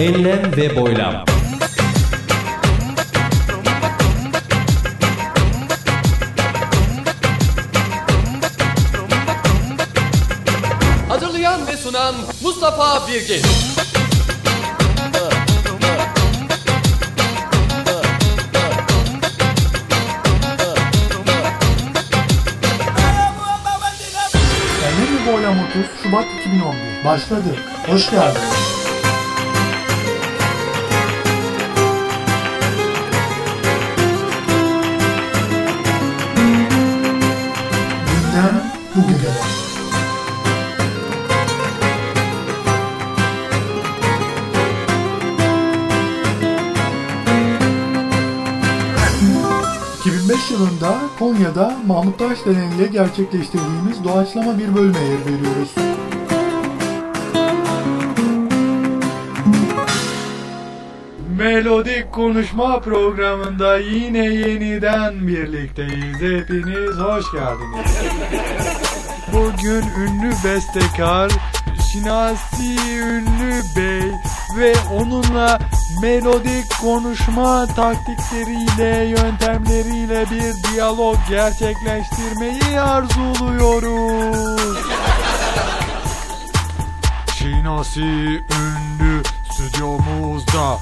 Enlem ve boylam. Hazırlayan ve sunan Mustafa Birgin. Enlem ve Boylam 30 Şubat 2011 başladı. Hoş geldiniz. Gündem bugüne. ...2005 yılında Konya'da Mahmut Taşdelen ile gerçekleştirdiğimiz doğaçlama bir bölüme yer veriyoruz. Melodik Konuşma programında yine yeniden birlikteyiz. Hepiniz hoş geldiniz. Bugün ünlü bestekar Şinasi Ünlü Bey ve onunla melodik konuşma taktikleriyle, yöntemleriyle bir diyalog gerçekleştirmeyi arzuluyoruz. Şinasi ünlü stüdyomuzda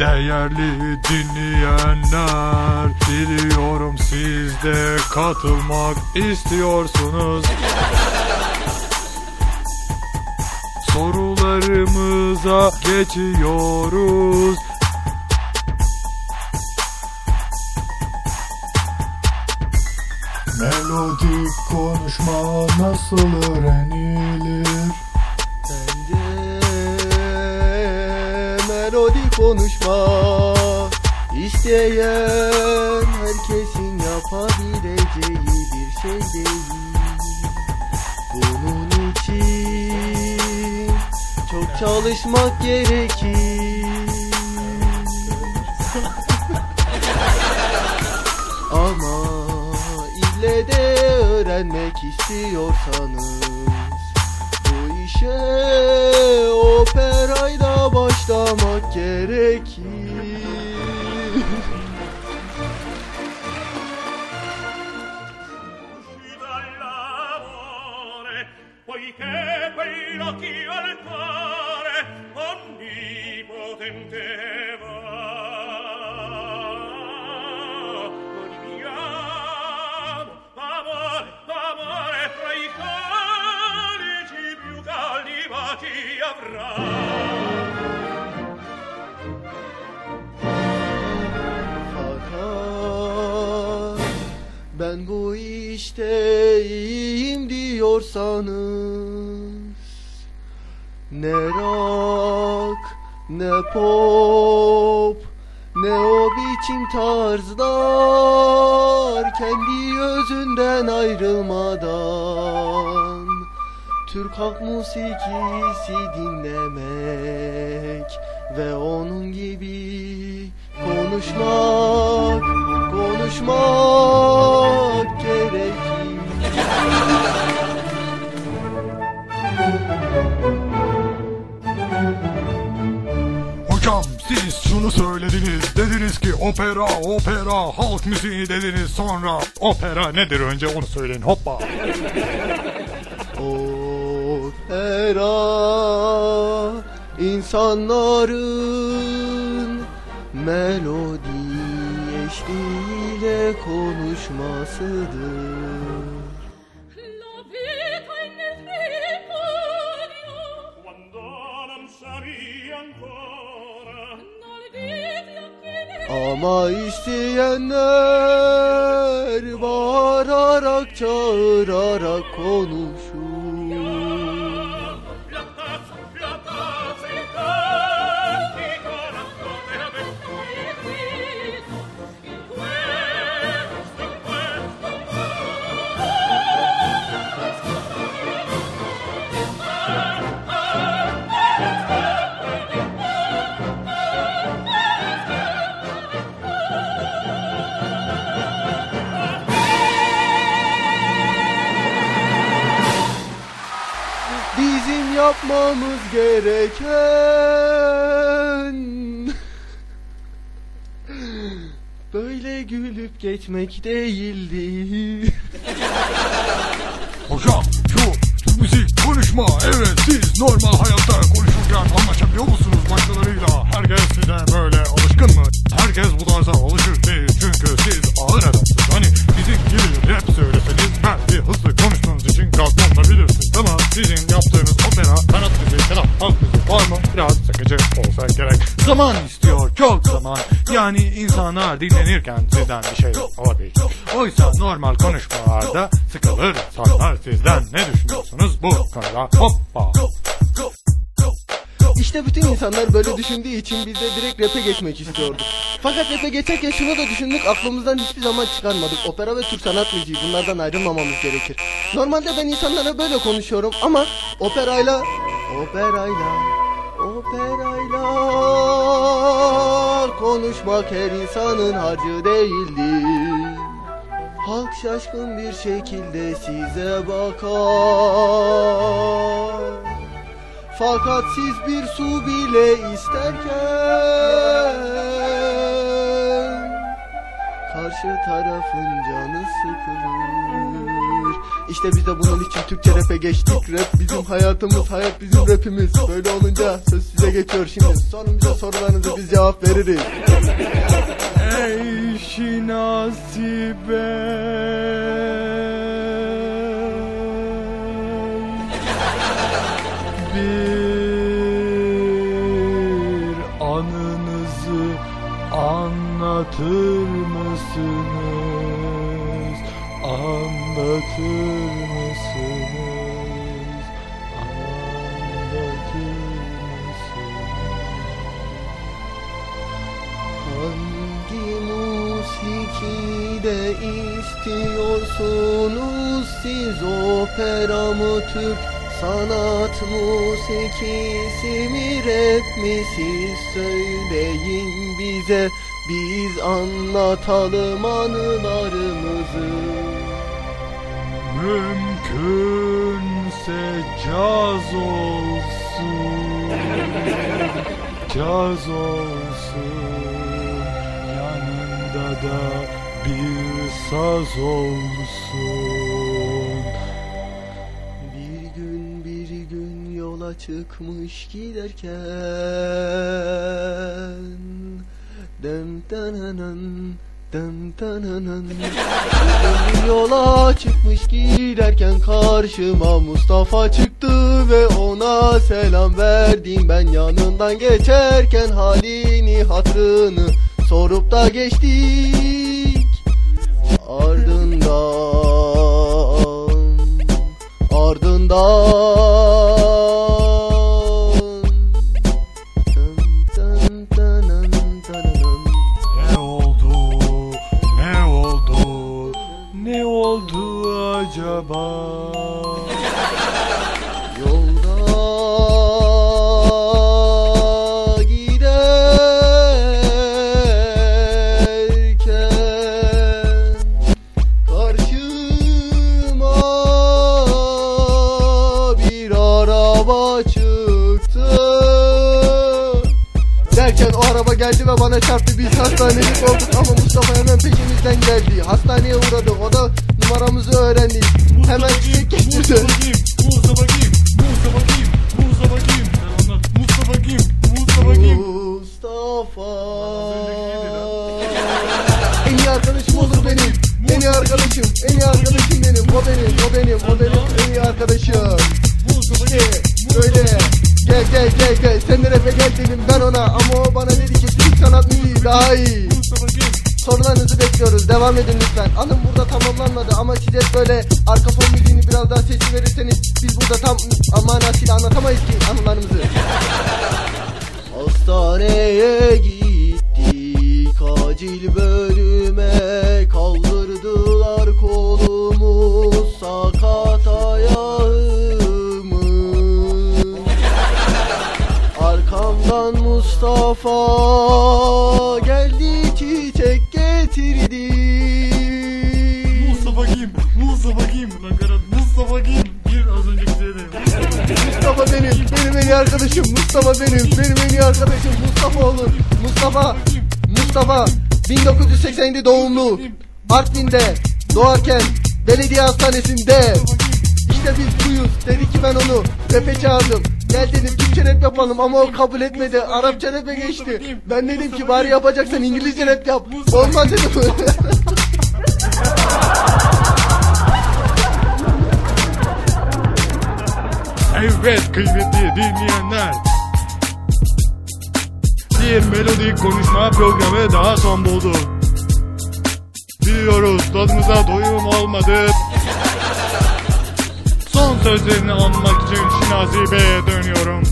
Değerli dinleyenler Biliyorum siz de katılmak istiyorsunuz Sorularımıza geçiyoruz Melodik konuşma nasıl öğrenilir? Konuşma isteyen herkesin yapabileceği bir şey değil. Bunun için çok çalışmak gerekir. Ama ille de öğrenmek istiyorsanız bu işe operayla Yaşamak gerekir. Poiché quell'occhio ben bu işte iyiyim diyorsanız Ne rock, ne pop, ne o biçim tarzlar Kendi özünden ayrılmadan Türk halk musikisi dinlemek Ve onun gibi konuşmak, konuşmak gerekir Hocam siz şunu söylediniz. Dediniz ki opera, opera, halk müziği dediniz. Sonra opera nedir önce onu söyleyin. Hoppa. Opera insanların melodi eşliğiyle konuşmasıdır. Ama isteyenler bağırarak çağırarak konuşur. Yapmamız gereken Böyle gülüp geçmek değildi Hocam şu müzik konuşma evet siz normal hayatta konuşurken anlaşabiliyor musunuz başkalarıyla? Herkes size böyle alışkın mı? Herkes bu müziği var mı? Biraz sıkıcı olsa gerek. Zaman istiyor çok zaman. Yani insanlar dinlenirken sizden bir şey alabilir. Oysa normal konuşmalarda sıkılır insanlar sizden ne düşünüyorsunuz bu konuda? Hoppa. İşte bütün insanlar böyle düşündüğü için biz de direkt rap'e geçmek istiyorduk. Fakat rap'e geçerken şunu da düşündük aklımızdan hiçbir zaman çıkarmadık. Opera ve Türk sanat müziği bunlardan ayrılmamamız gerekir. Normalde ben insanlara böyle konuşuyorum ama operayla, operayla, operayla konuşmak her insanın harcı değildir. Halk şaşkın bir şekilde size bakar. Fakat siz bir su bile isterken Karşı tarafın canı sıkılır. İşte biz de bunun için Türkçe rap'e geçtik. Rap bizim hayatımız, hayat bizim rapimiz. Böyle olunca söz size geçiyor şimdi. Sonumuza sorularınızı biz cevap veririz. Ey bir anlatır mısınız? Anlatır mısınız? Anlatır mısınız? Hangi musikide istiyorsunuz siz opera mı Türk sanat musikisi mi rap mi siz söyleyin bize biz anlatalım anılarımızı. Mümkünse caz olsun. Caz olsun. Yanında da bir saz olsun. Bir gün bir gün yola çıkmış giderken Tananan Bir gün bir yola çıkmış giderken karşıma Mustafa çıktı ve ona selam verdim. Ben yanından geçerken halini hatrını sorup da geçtik. Ardından Ardından araba çıktı Derken o araba geldi ve bana çarptı Biz hastanelik olduk ama Mustafa hemen peşimizden geldi Hastaneye uğradık o da numaramızı öğrendi Hemen çiçek getirdi Mustafa kim? Mustafa kim? Mustafa kim? Sen anlat. Mustafa kim? Mustafa kim? Mustafa En iyi arkadaşım olur benim En iyi arkadaşım En iyi arkadaşım benim O benim O benim O benim En iyi arkadaşım Gel gel gel Sen de rap'e gel dedim ben ona Ama o bana dedi ki Türk sanat müziği daha iyi? Sorularınızı bekliyoruz. Devam edin lütfen. Anım burada tamamlanmadı ama siz hep böyle arka fon müziğini biraz daha sesli verirseniz biz burada tam manasıyla anlatamayız ki anılarımızı. Arkadaşım Mustafa benim. Benim en iyi arkadaşım Mustafa olur. Mustafa. Mustafa. 1987 doğumlu. Artvin'de doğarken belediye hastanesinde. İşte biz buyuz. Dedi ki ben onu rap'e çağırdım. Gel dedim Türkçe rap yapalım ama o kabul etmedi. Arapça rap'e geçti. Ben dedim ki bari yapacaksan İngilizce rap yap. Olmaz dedim. Evet kıymetli dinleyenler. Bir melodik konuşma programı daha son buldu. Biliyoruz tadımıza doyum olmadı. Son sözlerini anmak için Şinasi Bey'e dönüyorum.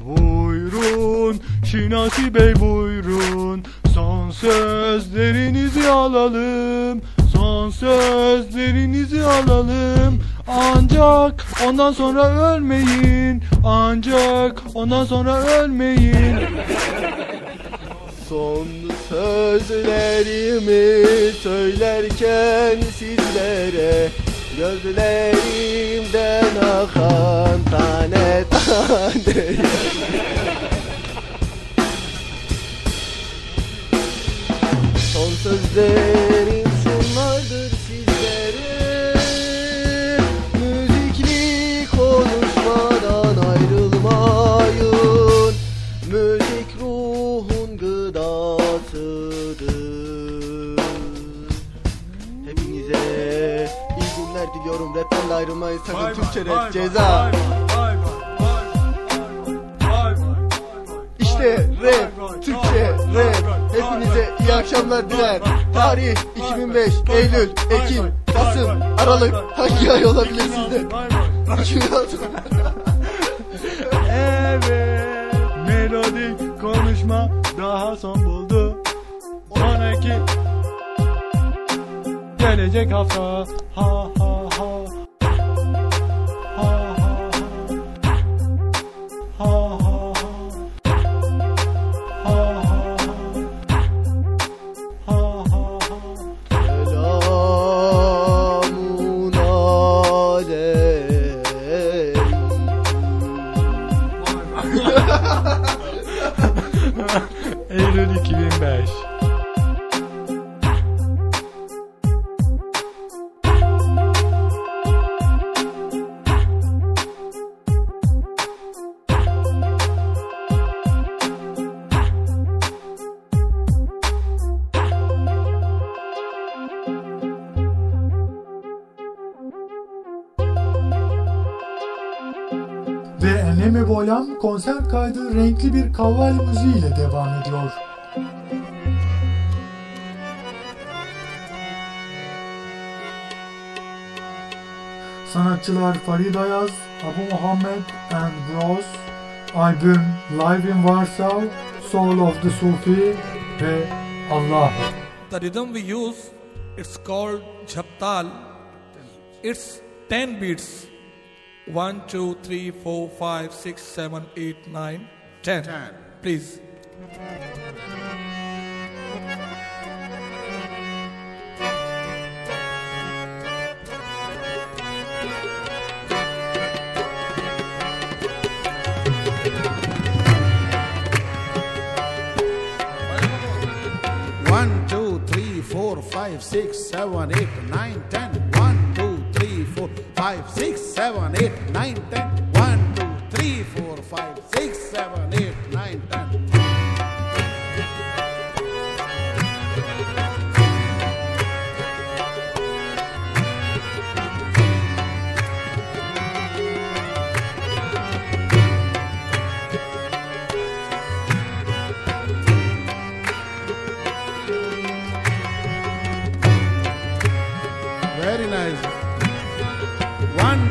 Buyurun Şinasi Bey buyurun Son sözlerinizi alalım Son sözlerinizi alalım Ancak ondan sonra ölmeyin. Ancak ondan sonra ölmeyin. Son sözlerimi söylerken sizlere Gözlerimden akan tane tane. Son sözlerim de ayrılmayın sakın Türkçe rap ceza. İşte rap, Türkçe rap Hepinize iyi akşamlar diler. Tarih 2005, Eylül, Ekim, Kasım, Aralık. Hangi ay olabilir sizde? 2006 Evet melodik konuşma daha son buldu. Sonraki gelecek hafta. Ha ha ha ha Boylam konser kaydı renkli bir kavval müziği ile devam ediyor. Sanatçılar Farid Ayaz, Abu Muhammed and Bros, albüm Live in Warsaw, Soul of the Sufi ve Allah. The rhythm we use, it's called Jhaptal. It's 10 beats. 1, 2, 3, 4, 5, 6, 7, 8, 9, 10. Please. One, two, three, four, five, six, seven, eight, nine, ten. One, two, three, four, 5, 6, 7, 8, 9, 10. 1, 2, 3, 4, 5, 6, 7,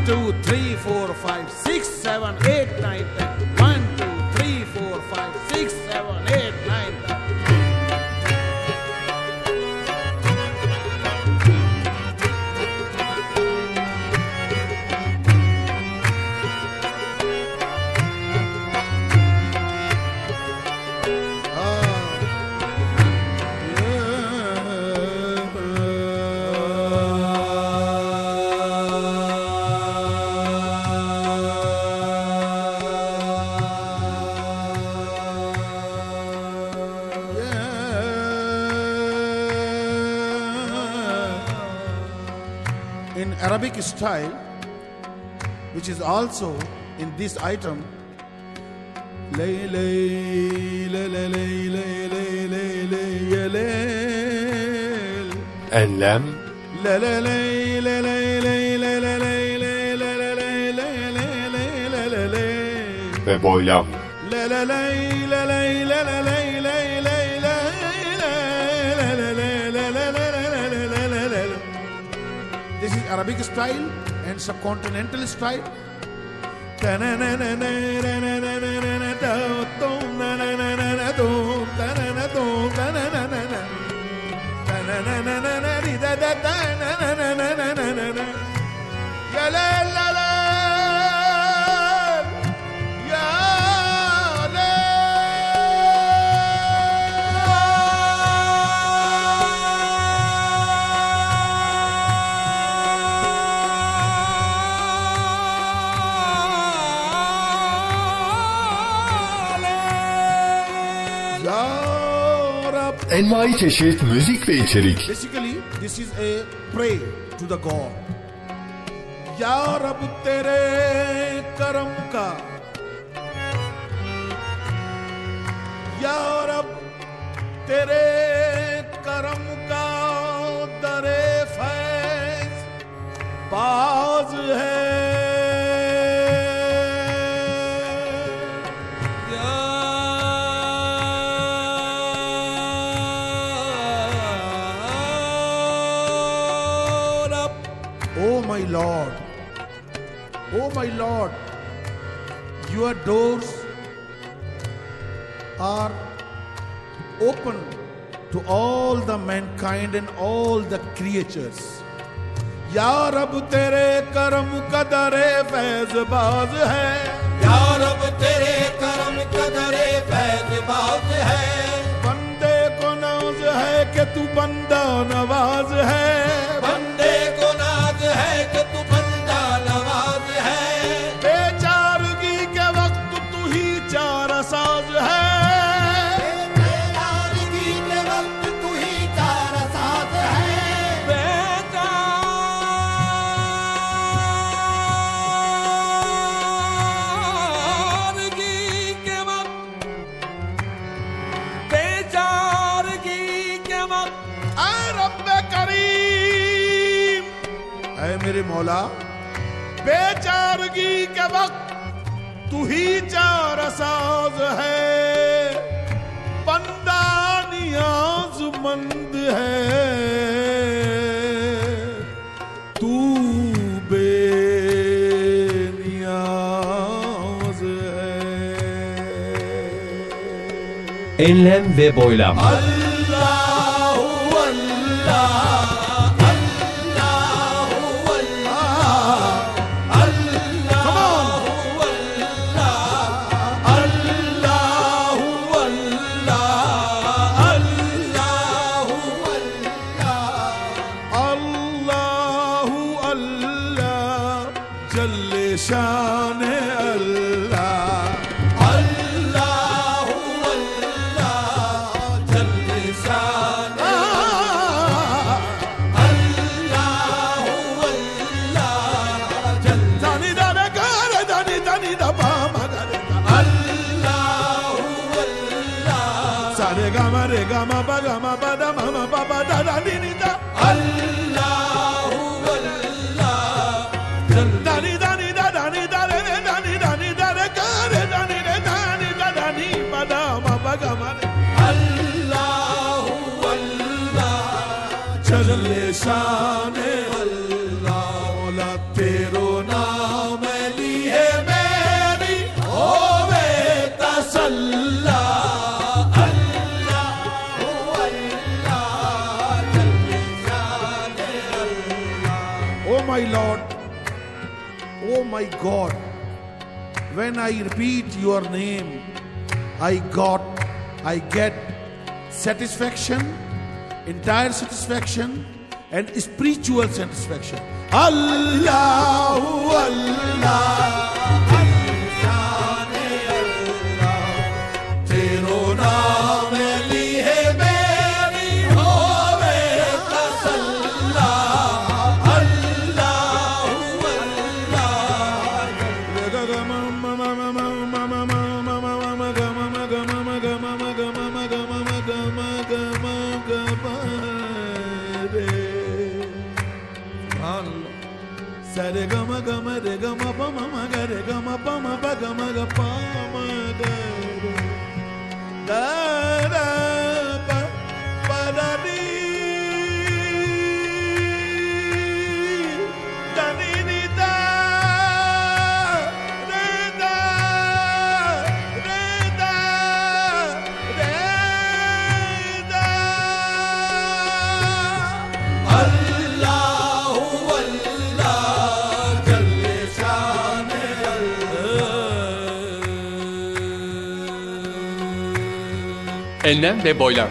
Two, three, four, five, six, seven, eight, nine, ten. İn Arabic style, which is also in this item. Lay, lay, lay, Arabic style and subcontinental style. envai çeşit müzik ve içerik. Basically this is a pray to the God. Ya Rab tere karam ka Ya Rab tere karam ka dare faiz baz hai Lord, oh my Lord, your doors are open to all the mankind and all the creatures. या रब तेरे करम कदरे फैज बाज है या रब तेरे करम कदरे फैज बाज है बंदे को नाज है कि तू बंदा नवाज है मौला बेचारगी के वक्त तू ही चार साज है बंदा नियाजमंद है तू बेनियाज है Enlem ve boylam. Allahu my God, when I repeat your name, I got, I get satisfaction, entire satisfaction, and spiritual satisfaction. Allahu Enlem ve boylam.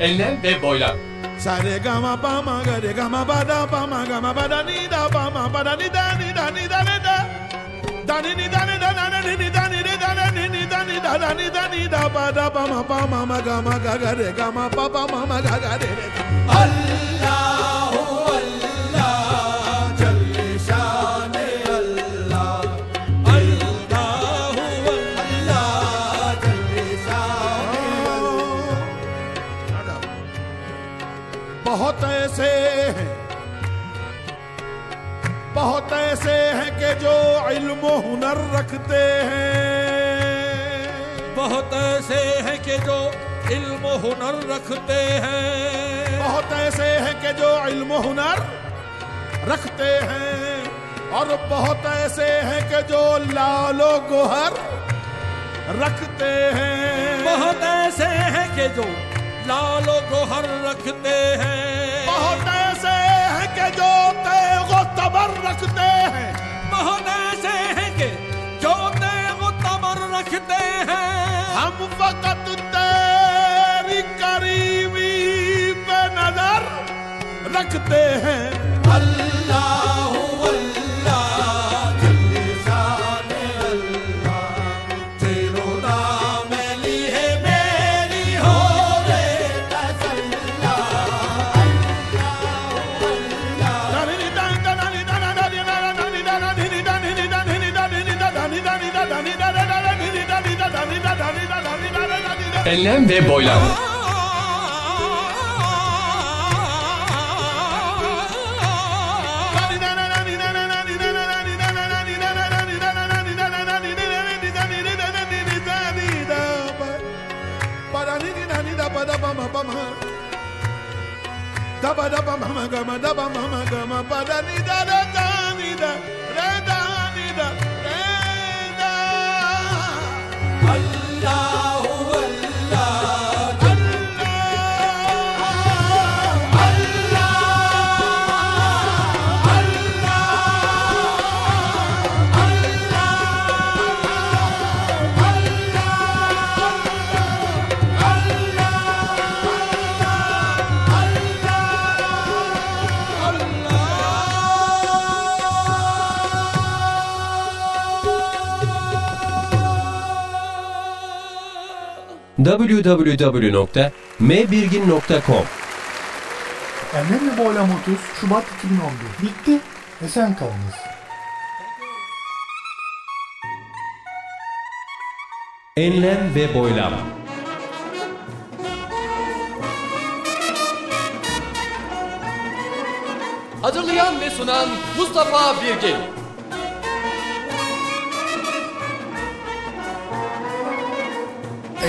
Enlem ve boylam. Sa re ga ma pa ma ga re ga ma ba da pa ma ga ma ba da ni da ba ma ba da ni da ni da ni da ni da. Da ni ni da ni da na ni ni da ni ni da na ni ni da ni da da ni da ni da ba da ba ma pa ma ma ga ma ga ga re ga ma pa pa ma ma ga ga re re. ऐसे हैं कि जो इल्म हुनर रखते हैं। बहुत ऐसे हैं कि जो इल्म हुनर रखते हैं। बहुत ऐसे हैं कि जो इल्म हुनर रखते हैं। और बहुत ऐसे हैं कि जो लालो गोहर रखते हैं। बहुत ऐसे हैं कि जो लालो गोहर रखते हैं। बहुत ऐसे हैं कि जो तबर रखते हैं। बहुत ऐसे हैं कि जो वो तबर रखते हैं। हम वक़्त तेरी करीबी पे नज़र रखते हैं। अल्लाह Enlem ve boylam. Daba daba www.mbirgin.com Enlem ve Boylam 30 Şubat 2011 Bitti. Esen kalınız. Enlem ve boylam. Hazırlayan ve sunan Mustafa Birgin.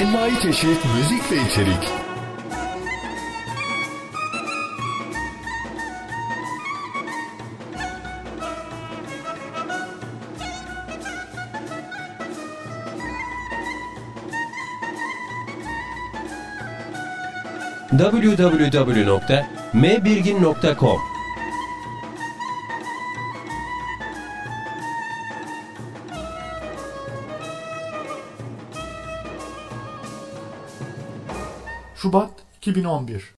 Envai çeşit müzik ve içerik. www.mbirgin.com Şubat 2011